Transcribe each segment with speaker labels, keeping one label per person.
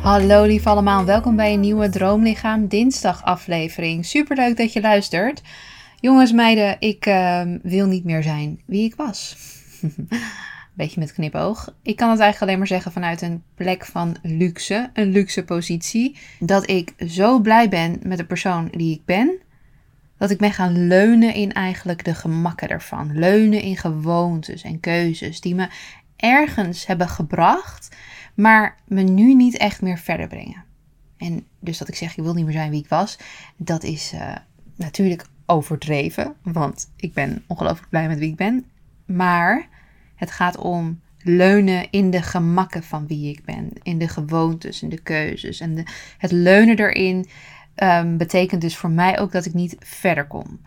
Speaker 1: Hallo lief allemaal, welkom bij een nieuwe Droomlichaam dinsdag aflevering. Superleuk dat je luistert. Jongens, meiden, ik ehm, wil niet meer zijn wie ik was. Beetje met knipoog. Ik kan het eigenlijk alleen maar zeggen vanuit een plek van luxe, een luxe positie. Dat ik zo blij ben met de persoon die ik ben. Dat ik ben gaan leunen in eigenlijk de gemakken ervan. Leunen in gewoontes en keuzes die me ergens hebben gebracht, maar me nu niet echt meer verder brengen. En dus dat ik zeg, ik wil niet meer zijn wie ik was, dat is eh, natuurlijk overdreven, want ik ben ongelooflijk blij met wie ik ben. Maar het gaat om leunen in de gemakken van wie ik ben, in de gewoontes, in de keuzes. En het leunen erin ehm, betekent dus voor mij ook dat ik niet verder kom.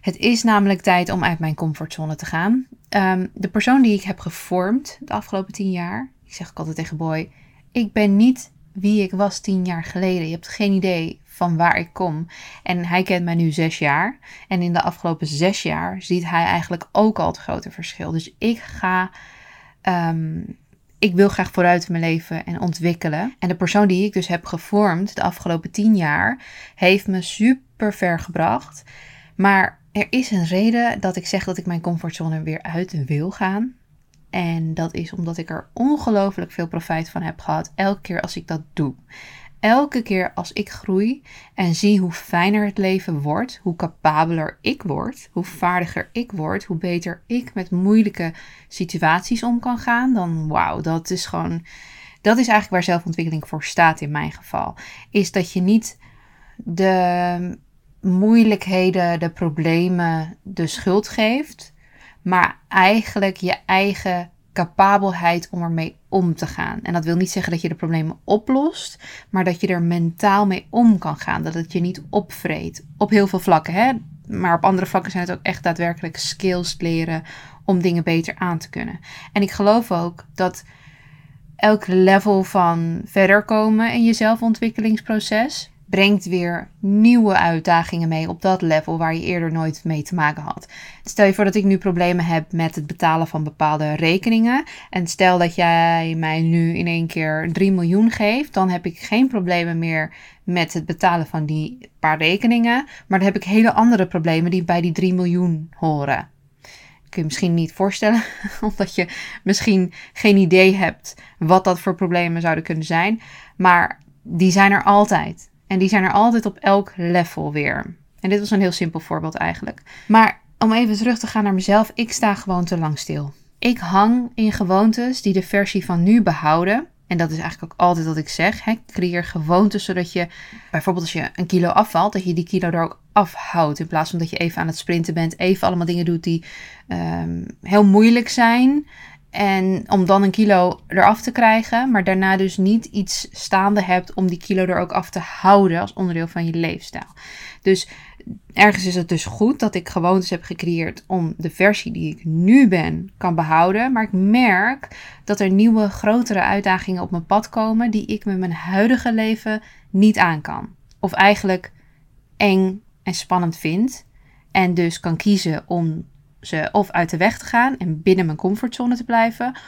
Speaker 1: Het is namelijk tijd om uit mijn comfortzone te gaan. Ehm, de persoon die ik heb gevormd de afgelopen tien jaar, ik zeg ook altijd tegen Boy, ik ben niet wie ik was tien jaar geleden. Je hebt geen idee van waar ik kom. En hij kent mij nu zes jaar. En in de afgelopen zes jaar ziet hij eigenlijk ook al het grote verschil. Dus ik ga. ehm, ik wil graag vooruit in mijn leven en ontwikkelen. En de persoon die ik dus heb gevormd de afgelopen tien jaar heeft me super ver gebracht. Maar er is een reden dat ik zeg dat ik mijn comfortzone weer uit wil gaan. En dat is omdat ik er ongelooflijk veel profijt van heb gehad elke keer als ik dat doe. Elke keer als ik groei en zie hoe fijner het leven wordt, hoe capabeler ik word, hoe vaardiger ik word, hoe beter ik met moeilijke situaties om kan gaan, dan wauw, dat is gewoon, dat is eigenlijk waar zelfontwikkeling voor staat in mijn geval. Is dat je niet de moeilijkheden, de problemen de schuld geeft, maar eigenlijk je eigen capabelheid om ermee om te gaan. En dat wil niet zeggen dat je de problemen oplost, maar dat je er mentaal mee om kan gaan. Dat het je niet opvreet. Op heel veel vlakken, hè? Maar op andere vlakken zijn het ook echt daadwerkelijk skills leren om dingen beter aan te kunnen. En ik geloof ook dat elk level van verder komen in je zelfontwikkelingsproces brengt weer nieuwe uitdagingen mee op dat level waar je eerder nooit mee te maken had. Stel je voor dat ik nu problemen heb met het betalen van bepaalde rekeningen. En stel dat jij mij nu in één keer 3 miljoen geeft, dan heb ik geen problemen meer met het betalen van die paar rekeningen. Maar dan heb ik hele andere problemen die bij die 3 miljoen horen. Kun je misschien niet voorstellen, omdat je misschien geen idee hebt wat dat voor problemen zouden kunnen zijn. Maar die zijn er altijd. En die zijn er altijd op elk level weer. En dit was een heel simpel voorbeeld eigenlijk. Maar om even terug te gaan naar mezelf, ik sta gewoon te lang stil. Ik hang in gewoontes die de versie van nu behouden. En dat is eigenlijk ook altijd wat ik zeg. Hè? Creëer gewoontes zodat je, bijvoorbeeld als je een kilo afvalt, dat je die kilo er ook afhoudt. In plaats van dat je even aan het sprinten bent, even allemaal dingen doet die ehm, heel moeilijk zijn. En om dan een kilo eraf te krijgen, maar daarna dus niet iets staande hebt om die kilo er ook af te houden als onderdeel van je leefstijl. Dus ergens is het dus goed dat ik gewoontes heb gecreëerd om de versie die ik nu ben kan behouden. Maar ik merk dat er nieuwe, grotere uitdagingen op mijn pad komen die ik met mijn huidige leven niet aan kan. Of eigenlijk eng en spannend vind. En dus kan kiezen om ze of uit de weg te gaan en binnen mijn comfortzone te blijven.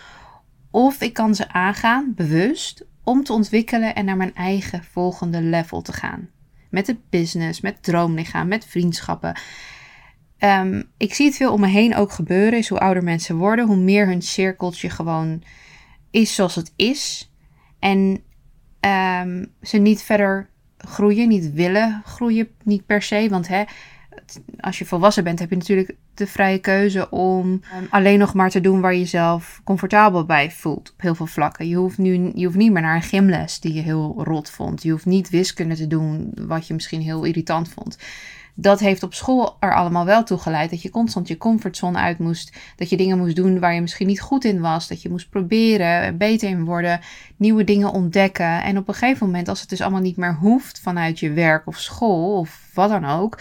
Speaker 1: Of ik kan ze aangaan, bewust, om te ontwikkelen en naar mijn eigen volgende level te gaan. Met het business, met droomlichaam, met vriendschappen. Ehm, ik zie het veel om me heen ook gebeuren. Is hoe ouder mensen worden, hoe meer hun cirkeltje gewoon is zoals het is. En ehm, ze niet verder groeien, niet willen groeien, niet per se. Want hè, als je volwassen bent, heb je natuurlijk de vrije keuze om um, alleen nog maar te doen waar je jezelf comfortabel bij voelt. Op heel veel vlakken. Je hoeft, nu, je hoeft niet meer naar een gymles die je heel rot vond. Je hoeft niet wiskunde te doen wat je misschien heel irritant vond. Dat heeft op school er allemaal wel toe geleid dat je constant je comfortzone uit moest. Dat je dingen moest doen waar je misschien niet goed in was. Dat je moest proberen, beter in worden, nieuwe dingen ontdekken. En op een gegeven moment, als het dus allemaal niet meer hoeft vanuit je werk of school of wat dan ook,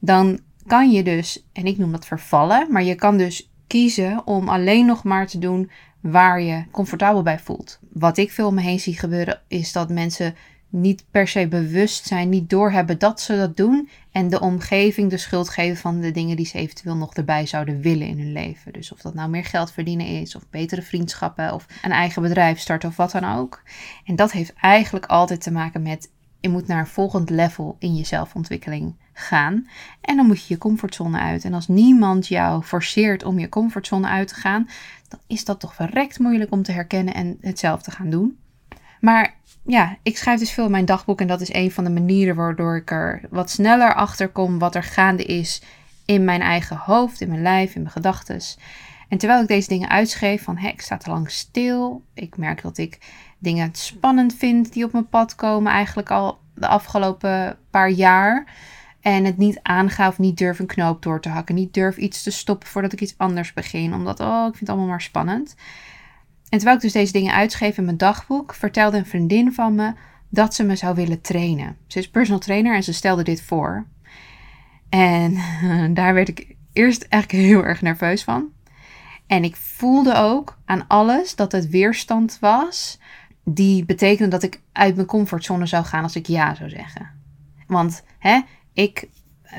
Speaker 1: dan kan je dus, en ik noem dat vervallen, maar je kan dus kiezen om alleen nog maar te doen waar je comfortabel bij voelt. Wat ik veel om me heen zie gebeuren, is dat mensen niet per se bewust zijn, niet doorhebben dat ze dat doen. En de omgeving de schuld geven van de dingen die ze eventueel nog erbij zouden willen in hun leven. Dus of dat nou meer geld verdienen is, of betere vriendschappen, of een eigen bedrijf starten, of wat dan ook. En dat heeft eigenlijk altijd te maken met je moet naar een volgend level in je zelfontwikkeling gaan. En dan moet je je comfortzone uit. En als niemand jou forceert om je comfortzone uit te gaan, dan is dat toch verrekt moeilijk om te herkennen en hetzelfde te gaan doen. Maar ja, ik schrijf dus veel in mijn dagboek en dat is een van de manieren waardoor ik er wat sneller achter kom wat er gaande is in mijn eigen hoofd, in mijn lijf, in mijn gedachten. En terwijl ik deze dingen uitschreef van hé, ik sta te lang stil, ik merk dat ik dingen spannend vind die op mijn pad komen, eigenlijk al de afgelopen paar jaar. En het niet aanga of niet durf een knoop door te hakken. Niet durf iets te stoppen voordat ik iets anders begin. Omdat, oh, ik vind het allemaal maar spannend. En terwijl ik dus deze dingen uitschreef in mijn dagboek, vertelde een vriendin van me dat ze me zou willen trainen. Ze is personal trainer en ze stelde dit voor. En daar werd ik eerst eigenlijk heel erg nerveus van. En ik voelde ook aan alles dat het weerstand was, die betekende dat ik uit mijn comfortzone zou gaan als ik ja zou zeggen. Want hè, ik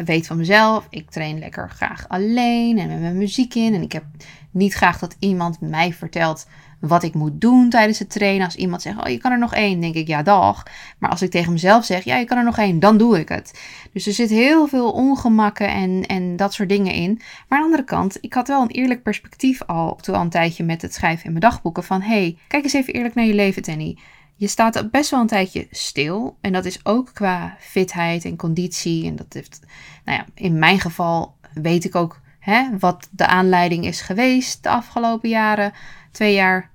Speaker 1: weet van mezelf, ik train lekker graag alleen en met mijn muziek in. En ik heb niet graag dat iemand mij vertelt wat ik moet doen tijdens het trainen. Als iemand zegt, oh je kan er nog één, denk ik, ja dag. Maar als ik tegen mezelf zeg, ja je kan er nog één, dan doe ik het. Dus er zit heel veel ongemakken en, en dat soort dingen in. Maar aan de andere kant, ik had wel een eerlijk perspectief al, toen al een tijdje met het schrijven in mijn dagboeken. Van, hey, kijk eens even eerlijk naar je leven, Tenny. Je staat best wel een tijdje stil. En dat is ook qua fitheid en conditie. En dat heeft, nou ja, in mijn geval weet ik ook hè, wat de aanleiding is geweest de afgelopen jaren twee jaar.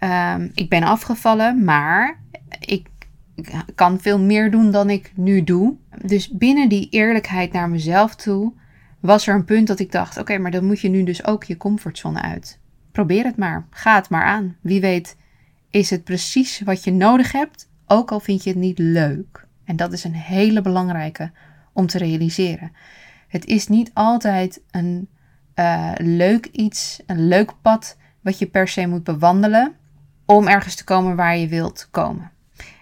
Speaker 1: Um, ik ben afgevallen, maar ik, kan veel meer doen dan ik nu doe. Dus binnen die eerlijkheid naar mezelf toe was er een punt dat ik dacht: oké, maar dan moet je nu dus ook je comfortzone uit. Probeer het maar. Ga het maar aan. Wie weet is het precies wat je nodig hebt, ook al vind je het niet leuk. En dat is een hele belangrijke om te realiseren. Het is niet altijd een uh, leuk iets, een leuk pad wat je per se moet bewandelen om ergens te komen waar je wilt komen.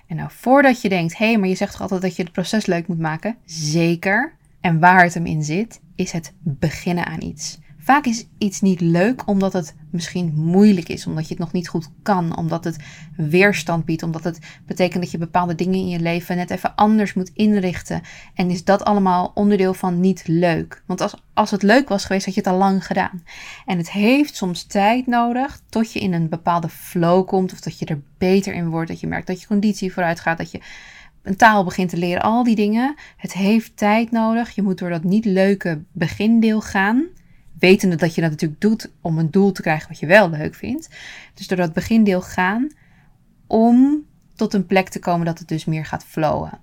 Speaker 1: En nou, voordat je denkt, hé, hey, maar je zegt toch altijd dat je het proces leuk moet maken? Zeker. En waar het hem in zit, is het beginnen aan iets. Vaak is iets niet leuk omdat het misschien moeilijk is, omdat je het nog niet goed kan, omdat het weerstand biedt, omdat het betekent dat je bepaalde dingen in je leven net even anders moet inrichten. En is dat allemaal onderdeel van niet leuk? Want als, als het leuk was geweest, had je het al lang gedaan. En het heeft soms tijd nodig tot je in een bepaalde flow komt, of dat je er beter in wordt, dat je merkt dat je conditie vooruit gaat, dat je een taal begint te leren, al die dingen. Het heeft tijd nodig. Je moet door dat niet leuke begindeel gaan wetende dat je dat natuurlijk doet om een doel te krijgen wat je wel leuk vindt. Dus door dat begindeel gaan om tot een plek te komen dat het dus meer gaat flowen.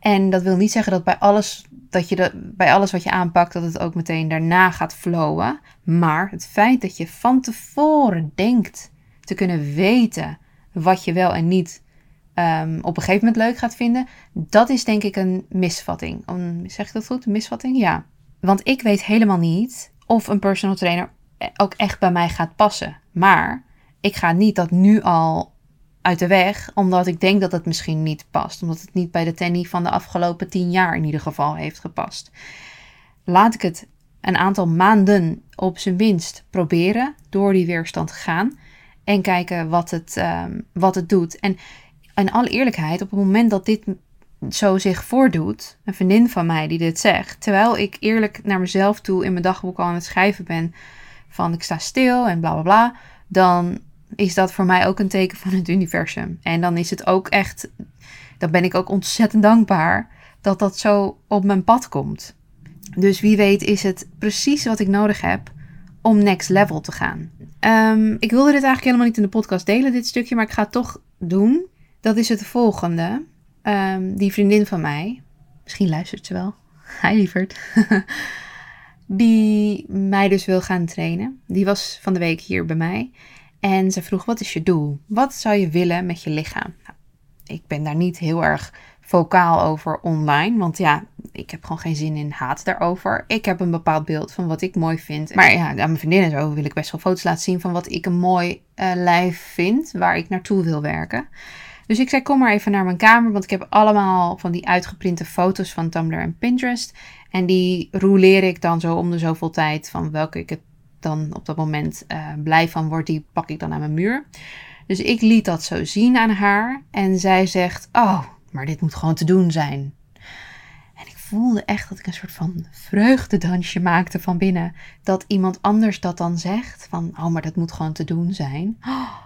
Speaker 1: En dat wil niet zeggen dat bij alles, dat je bij alles wat je aanpakt, dat het ook meteen daarna gaat flowen. Maar het feit dat je van tevoren denkt te kunnen weten wat je wel en niet um, op een gegeven moment leuk gaat vinden, dat is denk ik een misvatting. Om, zeg ik dat goed? Een misvatting? Ja. Want ik weet helemaal niet of een personal trainer ook echt bij mij gaat passen. Maar ik ga niet dat nu al uit de weg, omdat ik denk dat het misschien niet past. Omdat het niet bij de Tenny van de afgelopen tien jaar in ieder geval heeft gepast. Laat ik het een aantal maanden op zijn minst proberen door die weerstand te gaan en kijken wat het, um, wat het doet. En in alle eerlijkheid, op het moment dat dit zo zich voordoet, een vriendin van mij die dit zegt, terwijl ik eerlijk naar mezelf toe in mijn dagboek al aan het schrijven ben van ik sta stil en bla bla bla, dan is dat voor mij ook een teken van het universum. En dan is het ook echt, dan ben ik ook ontzettend dankbaar dat dat zo op mijn pad komt. Dus wie weet is het precies wat ik nodig heb om next level te gaan. Um, ik wilde dit eigenlijk helemaal niet in de podcast delen, dit stukje, maar ik ga het toch doen. Dat is het volgende. Um, die vriendin van mij, misschien luistert ze wel. Hi lieverd. die mij dus wil gaan trainen. Die was van de week hier bij mij. En ze vroeg: Wat is je doel? Wat zou je willen met je lichaam? Nou, ik ben daar niet heel erg vocaal over online. Want ja, ik heb gewoon geen zin in haat daarover. Ik heb een bepaald beeld van wat ik mooi vind. Maar ja, aan mijn vriendin en zo wil ik best wel foto's laten zien van wat ik een mooi uh, lijf vind. Waar ik naartoe wil werken. Dus ik zei, kom maar even naar mijn kamer, want ik heb allemaal van die uitgeprinte foto's van Tumblr en Pinterest. En die roleer ik dan zo om de zoveel tijd van welke ik het dan op dat moment uh, blij van word, die pak ik dan aan mijn muur. Dus ik liet dat zo zien aan haar en zij zegt, oh, maar dit moet gewoon te doen zijn. En ik voelde echt dat ik een soort van vreugdedansje maakte van binnen. Dat iemand anders dat dan zegt, van, oh, maar dat moet gewoon te doen zijn. Oh,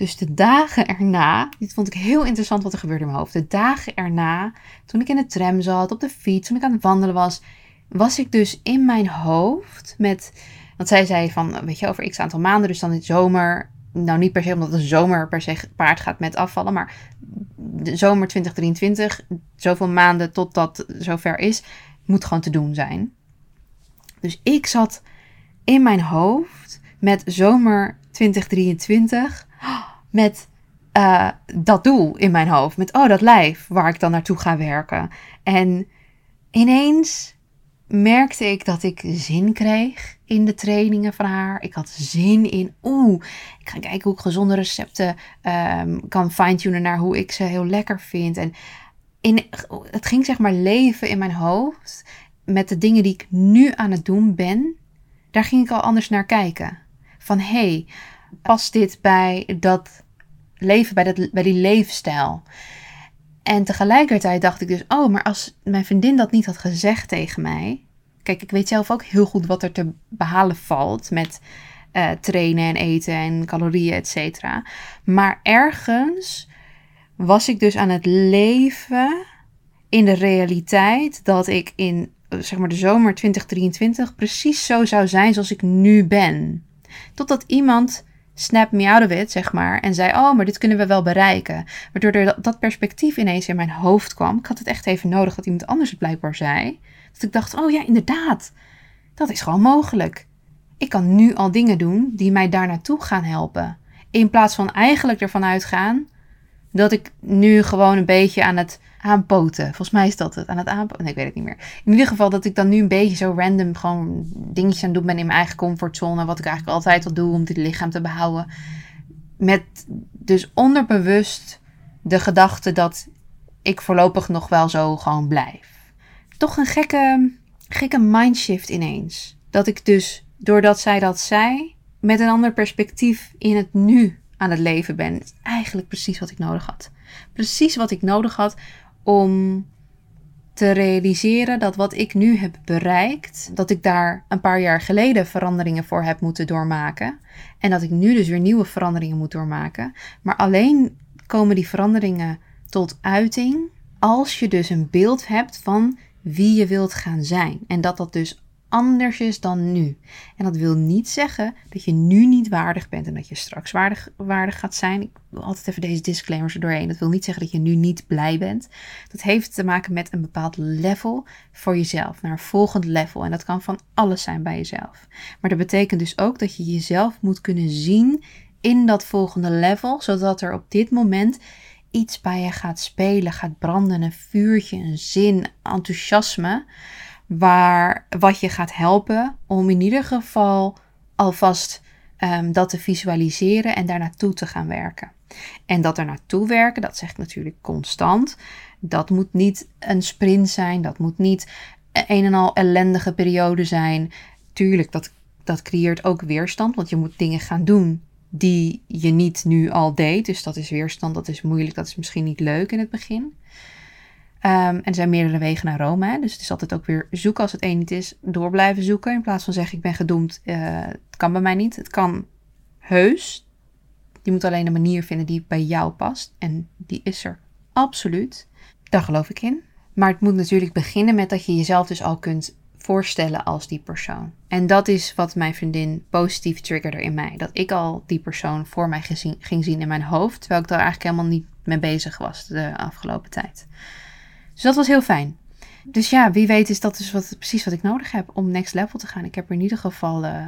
Speaker 1: dus de dagen erna, dit vond ik heel interessant wat er gebeurde in mijn hoofd. De dagen erna, toen ik in de tram zat, op de fiets, toen ik aan het wandelen was, was ik dus in mijn hoofd met. Want zij zei van, weet je, over x aantal maanden, dus dan in de zomer. Nou, niet per se omdat de zomer per se paard gaat met afvallen, maar de zomer 2023, zoveel maanden tot dat zover is, moet gewoon te doen zijn. Dus ik zat in mijn hoofd met zomer 2023 met uh, dat doel in mijn hoofd. Met, oh, dat lijf waar ik dan naartoe ga werken. En ineens merkte ik dat ik zin kreeg in de trainingen van haar. Ik had zin in, oeh, ik ga kijken hoe ik gezonde recepten um, kan fine-tunen naar hoe ik ze heel lekker vind. En in, het ging zeg maar leven in mijn hoofd met de dingen die ik nu aan het doen ben. Daar ging ik al anders naar kijken. Van, hé, hey, past dit bij dat leven, bij, dat, bij die leefstijl? En tegelijkertijd dacht ik dus, oh, maar als mijn vriendin dat niet had gezegd tegen mij. Kijk, ik weet zelf ook heel goed wat er te behalen valt met uh, trainen en eten en calorieën, et cetera. Maar ergens was ik dus aan het leven in de realiteit dat ik in zeg maar de zomer 2023 precies zo zou zijn zoals ik nu ben. Totdat iemand snap me out of it, zeg maar. En zei, oh, maar dit kunnen we wel bereiken. Waardoor dat, perspectief ineens in mijn hoofd kwam. Ik had het echt even nodig dat iemand anders het blijkbaar zei. Dat ik dacht, oh ja, inderdaad. Dat is gewoon mogelijk. Ik kan nu al dingen doen die mij daar naartoe gaan helpen. In plaats van eigenlijk ervan uitgaan dat ik nu gewoon een beetje aan het aanpoten. Volgens mij is dat het. Aan het aanpoten. Nee, ik weet het niet meer. In ieder geval dat ik dan nu een beetje zo random gewoon dingetjes aan het doen ben in mijn eigen comfortzone. Wat ik eigenlijk altijd al doe om dit lichaam te behouden. Met dus onderbewust de gedachte dat ik voorlopig nog wel zo gewoon blijf. Toch een gekke, gekke mindshift ineens. Dat ik dus, doordat zij dat zei, met een ander perspectief in het nu aan het leven ben. Eigenlijk precies wat ik nodig had. Precies wat ik nodig had om te realiseren dat wat ik nu heb bereikt, dat ik daar een paar jaar geleden veranderingen voor heb moeten doormaken. En dat ik nu dus weer nieuwe veranderingen moet doormaken. Maar alleen komen die veranderingen tot uiting als je dus een beeld hebt van wie je wilt gaan zijn. En dat dat dus anders is dan nu. En dat wil niet zeggen dat je nu niet waardig bent en dat je straks waardig, waardig gaat zijn. Ik wil altijd even deze disclaimers er doorheen. Dat wil niet zeggen dat je nu niet blij bent. Dat heeft te maken met een bepaald level voor jezelf, naar een volgend level. En dat kan van alles zijn bij jezelf. Maar dat betekent dus ook dat je jezelf moet kunnen zien in dat volgende level, zodat er op dit moment iets bij je gaat spelen, gaat branden, een vuurtje, een zin, enthousiasme waar, wat je gaat helpen om in ieder geval alvast um, dat te visualiseren en daar naartoe te gaan werken. En dat er naartoe werken, dat zeg ik natuurlijk constant. Dat moet niet een sprint zijn, dat moet niet een en al ellendige periode zijn. Tuurlijk, dat, dat creëert ook weerstand, want je moet dingen gaan doen die je niet nu al deed. Dus dat is weerstand, dat is moeilijk, dat is misschien niet leuk in het begin. Um, en er zijn meerdere wegen naar Rome. Hè? Dus het is altijd ook weer zoeken als het één niet is. Door blijven zoeken. In plaats van zeggen ik ben gedoemd. Uh, het kan bij mij niet. Het kan heus. Je moet alleen een manier vinden die bij jou past. En die is er absoluut. Daar geloof ik in. Maar het moet natuurlijk beginnen met dat je jezelf dus al kunt voorstellen als die persoon. En dat is wat mijn vriendin positief triggerde in mij. Dat ik al die persoon voor mij ging zien in mijn hoofd. Terwijl ik daar eigenlijk helemaal niet mee bezig was de afgelopen tijd. Dus dat was heel fijn. Dus ja, wie weet is dat dus wat, precies wat ik nodig heb om next level te gaan. Ik heb er in ieder geval, uh,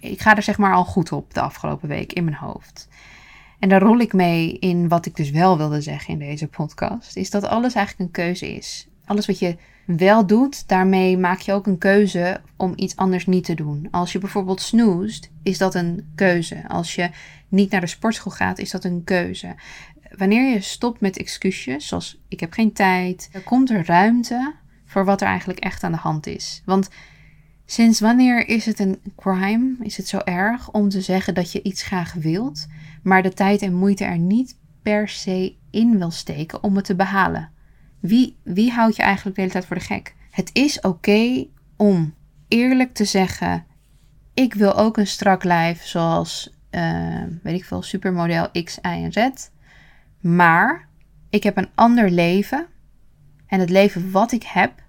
Speaker 1: ik ga er zeg maar al goed op de afgelopen week in mijn hoofd. En daar rol ik mee in wat ik dus wel wilde zeggen in deze podcast. Is dat alles eigenlijk een keuze is. Alles wat je wel doet, daarmee maak je ook een keuze om iets anders niet te doen. Als je bijvoorbeeld snoest, is dat een keuze. Als je niet naar de sportschool gaat, is dat een keuze wanneer je stopt met excuusjes, zoals ik heb geen tijd, dan komt er ruimte voor wat er eigenlijk echt aan de hand is. Want sinds wanneer is het een crime, is het zo erg om te zeggen dat je iets graag wilt, maar de tijd en moeite er niet per se in wil steken om het te behalen? Wie, wie houdt je eigenlijk de hele tijd voor de gek? Het is oké om eerlijk te zeggen: ik wil ook een strak lijf zoals, uh, weet ik veel, supermodel X, Y en Z. Maar ik heb een ander leven. En het leven wat ik heb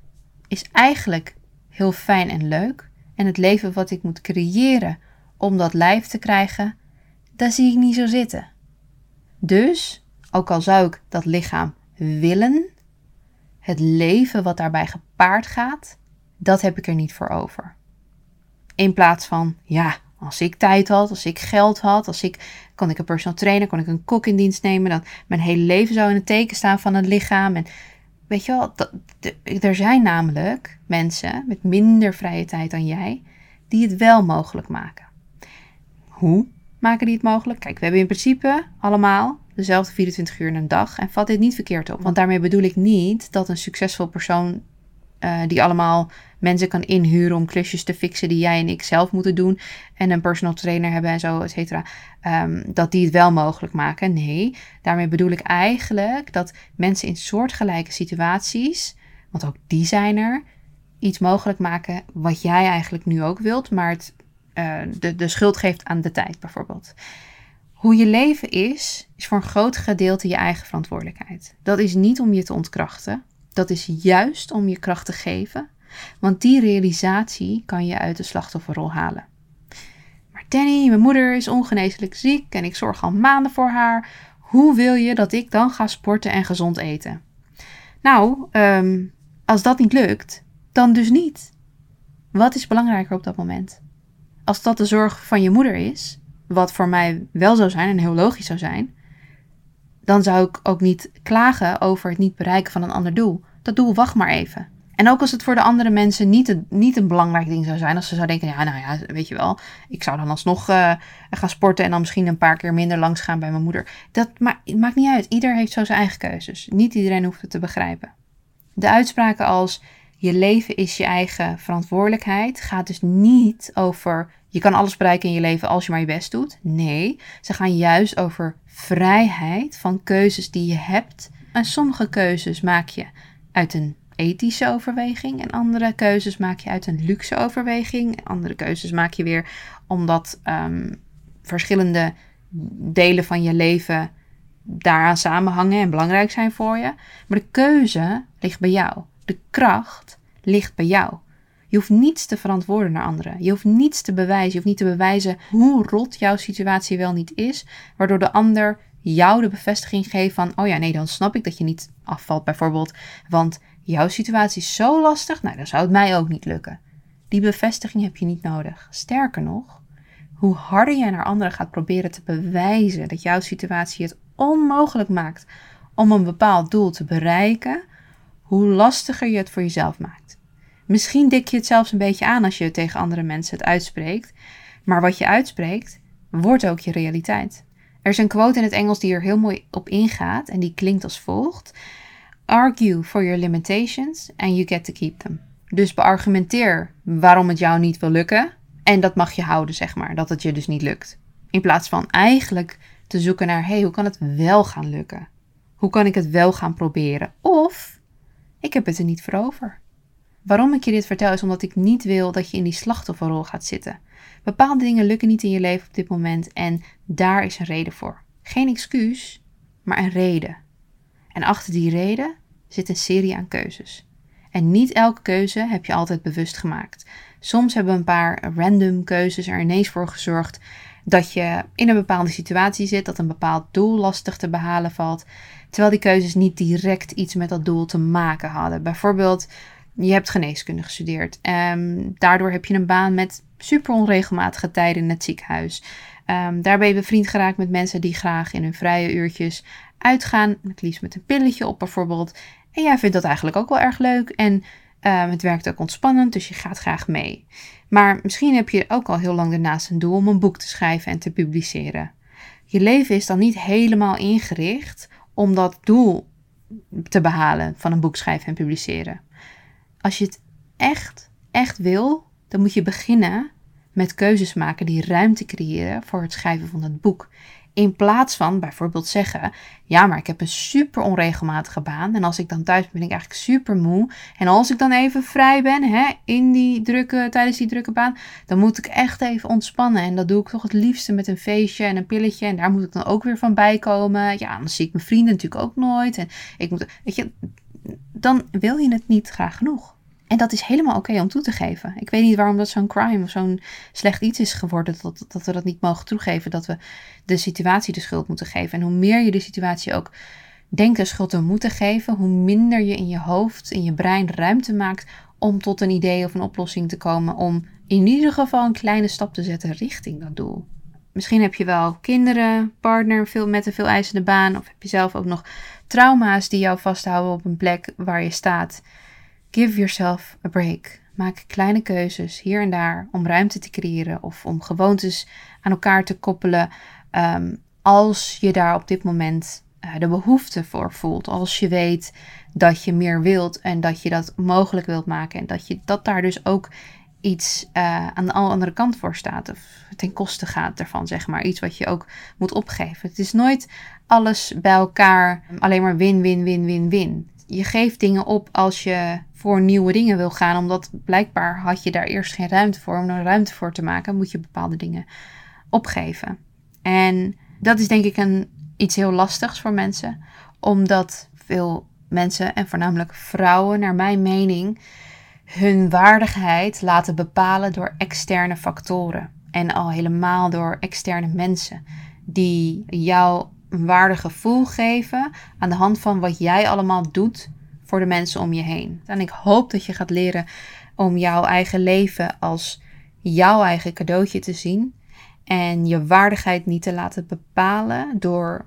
Speaker 1: is eigenlijk heel fijn en leuk. En het leven wat ik moet creëren om dat lijf te krijgen, daar zie ik niet zo zitten. Dus, ook al zou ik dat lichaam willen, het leven wat daarbij gepaard gaat, dat heb ik er niet voor over. In plaats van, ja, als ik tijd had, als ik geld had, als ik, kon ik een personal trainer, kon ik een kok in dienst nemen, dan mijn hele leven zou in het teken staan van het lichaam. En weet je wel, dat, er zijn namelijk mensen met minder vrije tijd dan jij, die het wel mogelijk maken. Hoe maken die het mogelijk? Kijk, we hebben in principe allemaal dezelfde 24 uur in een dag en vat dit niet verkeerd op. Want daarmee bedoel ik niet dat een succesvol persoon uh, die allemaal mensen kan inhuren om klusjes te fixen die jij en ik zelf moeten doen. En een personal trainer hebben en zo, et cetera. Um, dat die het wel mogelijk maken. Nee, daarmee bedoel ik eigenlijk dat mensen in soortgelijke situaties, want ook die zijn er, iets mogelijk maken wat jij eigenlijk nu ook wilt, maar het, uh, de, de schuld geeft aan de tijd bijvoorbeeld. Hoe je leven is, is voor een groot gedeelte je eigen verantwoordelijkheid. Dat is niet om je te ontkrachten. Dat is juist om je kracht te geven, want die realisatie kan je uit de slachtofferrol halen. Maar Danny, mijn moeder is ongeneeslijk ziek en ik zorg al maanden voor haar. Hoe wil je dat ik dan ga sporten en gezond eten? Nou, um, als dat niet lukt, dan dus niet. Wat is belangrijker op dat moment? Als dat de zorg van je moeder is, wat voor mij wel zou zijn en heel logisch zou zijn, dan zou ik ook niet klagen over het niet bereiken van een ander doel. Dat doel wacht maar even. En ook als het voor de andere mensen niet, een, niet een belangrijk ding zou zijn. Als ze zouden denken, ja, nou ja, weet je wel. Ik zou dan alsnog uh, gaan sporten en dan misschien een paar keer minder langs gaan bij mijn moeder. Dat ma maakt niet uit. Ieder heeft zo zijn eigen keuzes. Niet iedereen hoeft het te begrijpen. De uitspraken als je leven is je eigen verantwoordelijkheid gaat dus niet over je kan alles bereiken in je leven als je maar je best doet. Nee, ze gaan juist over vrijheid van keuzes die je hebt. En sommige keuzes maak je uit een ethische overweging en andere keuzes maak je uit een luxe overweging. Andere keuzes maak je weer omdat um, verschillende delen van je leven daaraan samenhangen en belangrijk zijn voor je. Maar de keuze ligt bij jou. De kracht ligt bij jou. Je hoeft niets te verantwoorden naar anderen. Je hoeft niets te bewijzen. Je hoeft niet te bewijzen hoe rot jouw situatie wel niet is, waardoor de ander jou de bevestiging geeft van: oh ja, nee, dan snap ik dat je niet afvalt, bijvoorbeeld. Want jouw situatie is zo lastig, nou, dan zou het mij ook niet lukken. Die bevestiging heb je niet nodig. Sterker nog, hoe harder je naar anderen gaat proberen te bewijzen dat jouw situatie het onmogelijk maakt om een bepaald doel te bereiken, hoe lastiger je het voor jezelf maakt. Misschien dik je het zelfs een beetje aan als je tegen andere mensen het uitspreekt, maar wat je uitspreekt, wordt ook je realiteit. Er is een quote in het Engels die er heel mooi op ingaat en die klinkt als volgt: Argue for your limitations and you get to keep them. Dus beargumenteer waarom het jou niet wil lukken en dat mag je houden, zeg maar, dat het je dus niet lukt. In plaats van eigenlijk te zoeken naar: hey, hoe kan het wel gaan lukken? Hoe kan ik het wel gaan proberen? Of ik heb het er niet voor over. Waarom ik je dit vertel is omdat ik niet wil dat je in die slachtofferrol gaat zitten. Bepaalde dingen lukken niet in je leven op dit moment en daar is een reden voor. Geen excuus, maar een reden. En achter die reden zit een serie aan keuzes. En niet elke keuze heb je altijd bewust gemaakt. Soms hebben een paar random keuzes er ineens voor gezorgd dat je in een bepaalde situatie zit, dat een bepaald doel lastig te behalen valt, terwijl die keuzes niet direct iets met dat doel te maken hadden. Bijvoorbeeld, je hebt geneeskunde gestudeerd. Um, daardoor heb je een baan met super onregelmatige tijden in het ziekenhuis. Um, daar ben je bevriend geraakt met mensen die graag in hun vrije uurtjes uitgaan. Het liefst met een pilletje op bijvoorbeeld. En jij vindt dat eigenlijk ook wel erg leuk. En um, het werkt ook ontspannend, dus je gaat graag mee. Maar misschien heb je ook al heel lang daarnaast een doel om een boek te schrijven en te publiceren. Je leven is dan niet helemaal ingericht om dat doel te behalen van een boek schrijven en publiceren. Als je het echt, echt wil, dan moet je beginnen met keuzes maken die ruimte creëren voor het schrijven van het boek. In plaats van bijvoorbeeld zeggen: Ja, maar ik heb een super onregelmatige baan. En als ik dan thuis ben, ben ik eigenlijk super moe. En als ik dan even vrij ben hè, in die drukke, tijdens die drukke baan, dan moet ik echt even ontspannen. En dat doe ik toch het liefste met een feestje en een pilletje. En daar moet ik dan ook weer van bijkomen. Ja, dan zie ik mijn vrienden natuurlijk ook nooit. En ik moet, weet je, dan wil je het niet graag genoeg. En dat is helemaal oké om toe te geven. Ik weet niet waarom dat zo'n crime of zo'n slecht iets is geworden. Dat, dat we dat niet mogen toegeven. Dat we de situatie de schuld moeten geven. En hoe meer je de situatie ook denkt de schuld te moeten geven, hoe minder je in je hoofd, in je brein ruimte maakt om tot een idee of een oplossing te komen. Om in ieder geval een kleine stap te zetten richting dat doel. Misschien heb je wel kinderen, partner veel, met een veel eisende baan. Of heb je zelf ook nog trauma's die jou vasthouden op een plek waar je staat. Give yourself a break. Maak kleine keuzes hier en daar om ruimte te creëren of om gewoontes aan elkaar te koppelen. Ehm, als je daar op dit moment uh, de behoefte voor voelt. Als je weet dat je meer wilt en dat je dat mogelijk wilt maken. En dat, je, dat daar dus ook iets uh, aan de andere kant voor staat. Of ten koste gaat ervan, zeg maar. Iets wat je ook moet opgeven. Het is nooit alles bij elkaar alleen maar win, win, win, win, win. Je geeft dingen op als je voor nieuwe dingen wil gaan. Omdat blijkbaar had je daar eerst geen ruimte voor. Om er ruimte voor te maken, moet je bepaalde dingen opgeven. En dat is denk ik een, iets heel lastigs voor mensen. Omdat veel mensen, en voornamelijk vrouwen, naar mijn mening, hun waardigheid laten bepalen door externe factoren. En al helemaal door externe mensen. Die jou een waardig gevoel geven aan de hand van wat jij allemaal doet voor de mensen om je heen. En ik hoop dat je gaat leren om jouw eigen leven als jouw eigen cadeautje te zien. En je waardigheid niet te laten bepalen door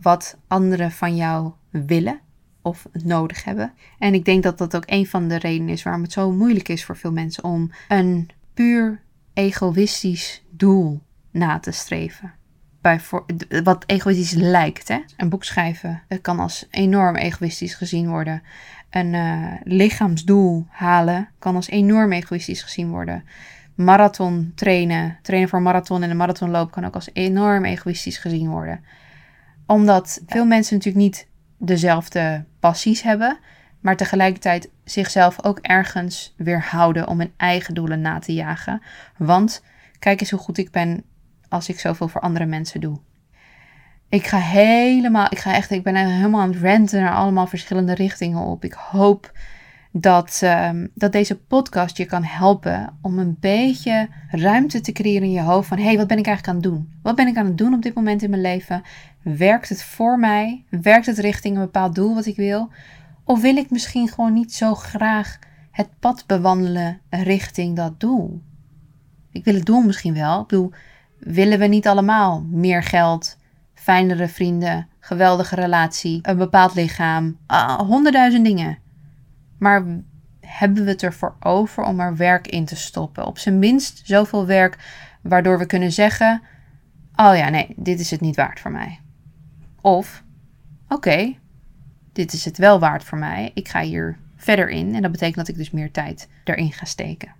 Speaker 1: wat anderen van jou willen of nodig hebben. En ik denk dat dat ook een van de redenen is waarom het zo moeilijk is voor veel mensen om een puur egoïstisch doel na te streven bij wat egoïstisch lijkt. Hè? Een boek schrijven kan als enorm egoïstisch gezien worden. Een uh, lichaamsdoel halen kan als enorm egoïstisch gezien worden. Marathon trainen, trainen voor marathon en een marathonloop kan ook als enorm egoïstisch gezien worden. Omdat veel mensen natuurlijk niet dezelfde passies hebben, maar tegelijkertijd zichzelf ook ergens weerhouden om hun eigen doelen na te jagen. Want kijk eens hoe goed ik ben als ik zoveel voor andere mensen doe. Ik ga helemaal, ik ga echt, ik ben helemaal aan het renten naar allemaal verschillende richtingen op. Ik hoop dat, um, dat deze podcast je kan helpen om een beetje ruimte te creëren in je hoofd van hé, hey, wat ben ik eigenlijk aan het doen? Wat ben ik aan het doen op dit moment in mijn leven? Werkt het voor mij? Werkt het richting een bepaald doel wat ik wil? Of wil ik misschien gewoon niet zo graag het pad bewandelen richting dat doel? Ik wil het doel misschien wel. Ik bedoel, willen we niet allemaal meer geld, fijnere vrienden, geweldige relatie, een bepaald lichaam, honderdduizend dingen. Maar hebben we het ervoor over om er werk in te stoppen? Op zijn minst zoveel werk waardoor we kunnen zeggen: Oh ja, nee, dit is het niet waard voor mij. Of: Oké, dit is het wel waard voor mij. Ik ga hier verder in en dat betekent dat ik dus meer tijd erin ga steken.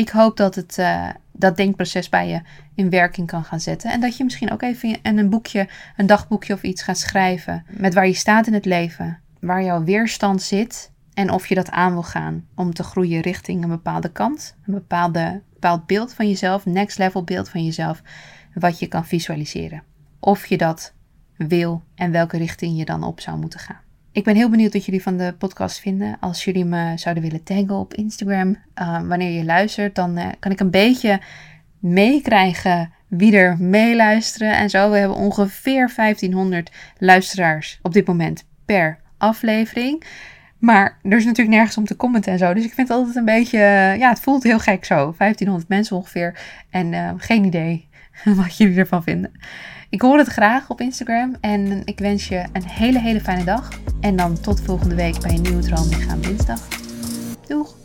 Speaker 1: Ik hoop dat het uh, dat denkproces bij je in werking kan gaan zetten. En dat je misschien ook even een boekje, een dagboekje of iets gaat schrijven. Met waar je staat in het leven. Waar jouw weerstand zit. En of je dat aan wil gaan om te groeien richting een bepaalde kant. Een bepaalde, bepaald beeld van jezelf. Next level beeld van jezelf. Wat je kan visualiseren. Of je dat wil en welke richting je dan op zou moeten gaan. Ik ben heel benieuwd wat jullie van de podcast vinden. Als jullie me zouden willen taggen op Instagram uh, wanneer je luistert, dan uh, kan ik een beetje meekrijgen wie er meeluisteren en zo. We hebben ongeveer 1500 luisteraars op dit moment per aflevering. Maar er is natuurlijk nergens om te commenten en zo. Dus ik vind het altijd een beetje. Ja, het voelt heel gek zo. 1500 mensen ongeveer. En uh, geen idee wat jullie ervan vinden. Ik hoor het graag op Instagram en ik wens je een hele, hele fijne dag. En dan tot volgende week bij een nieuwe Droomlichaam dinsdag. Doeg!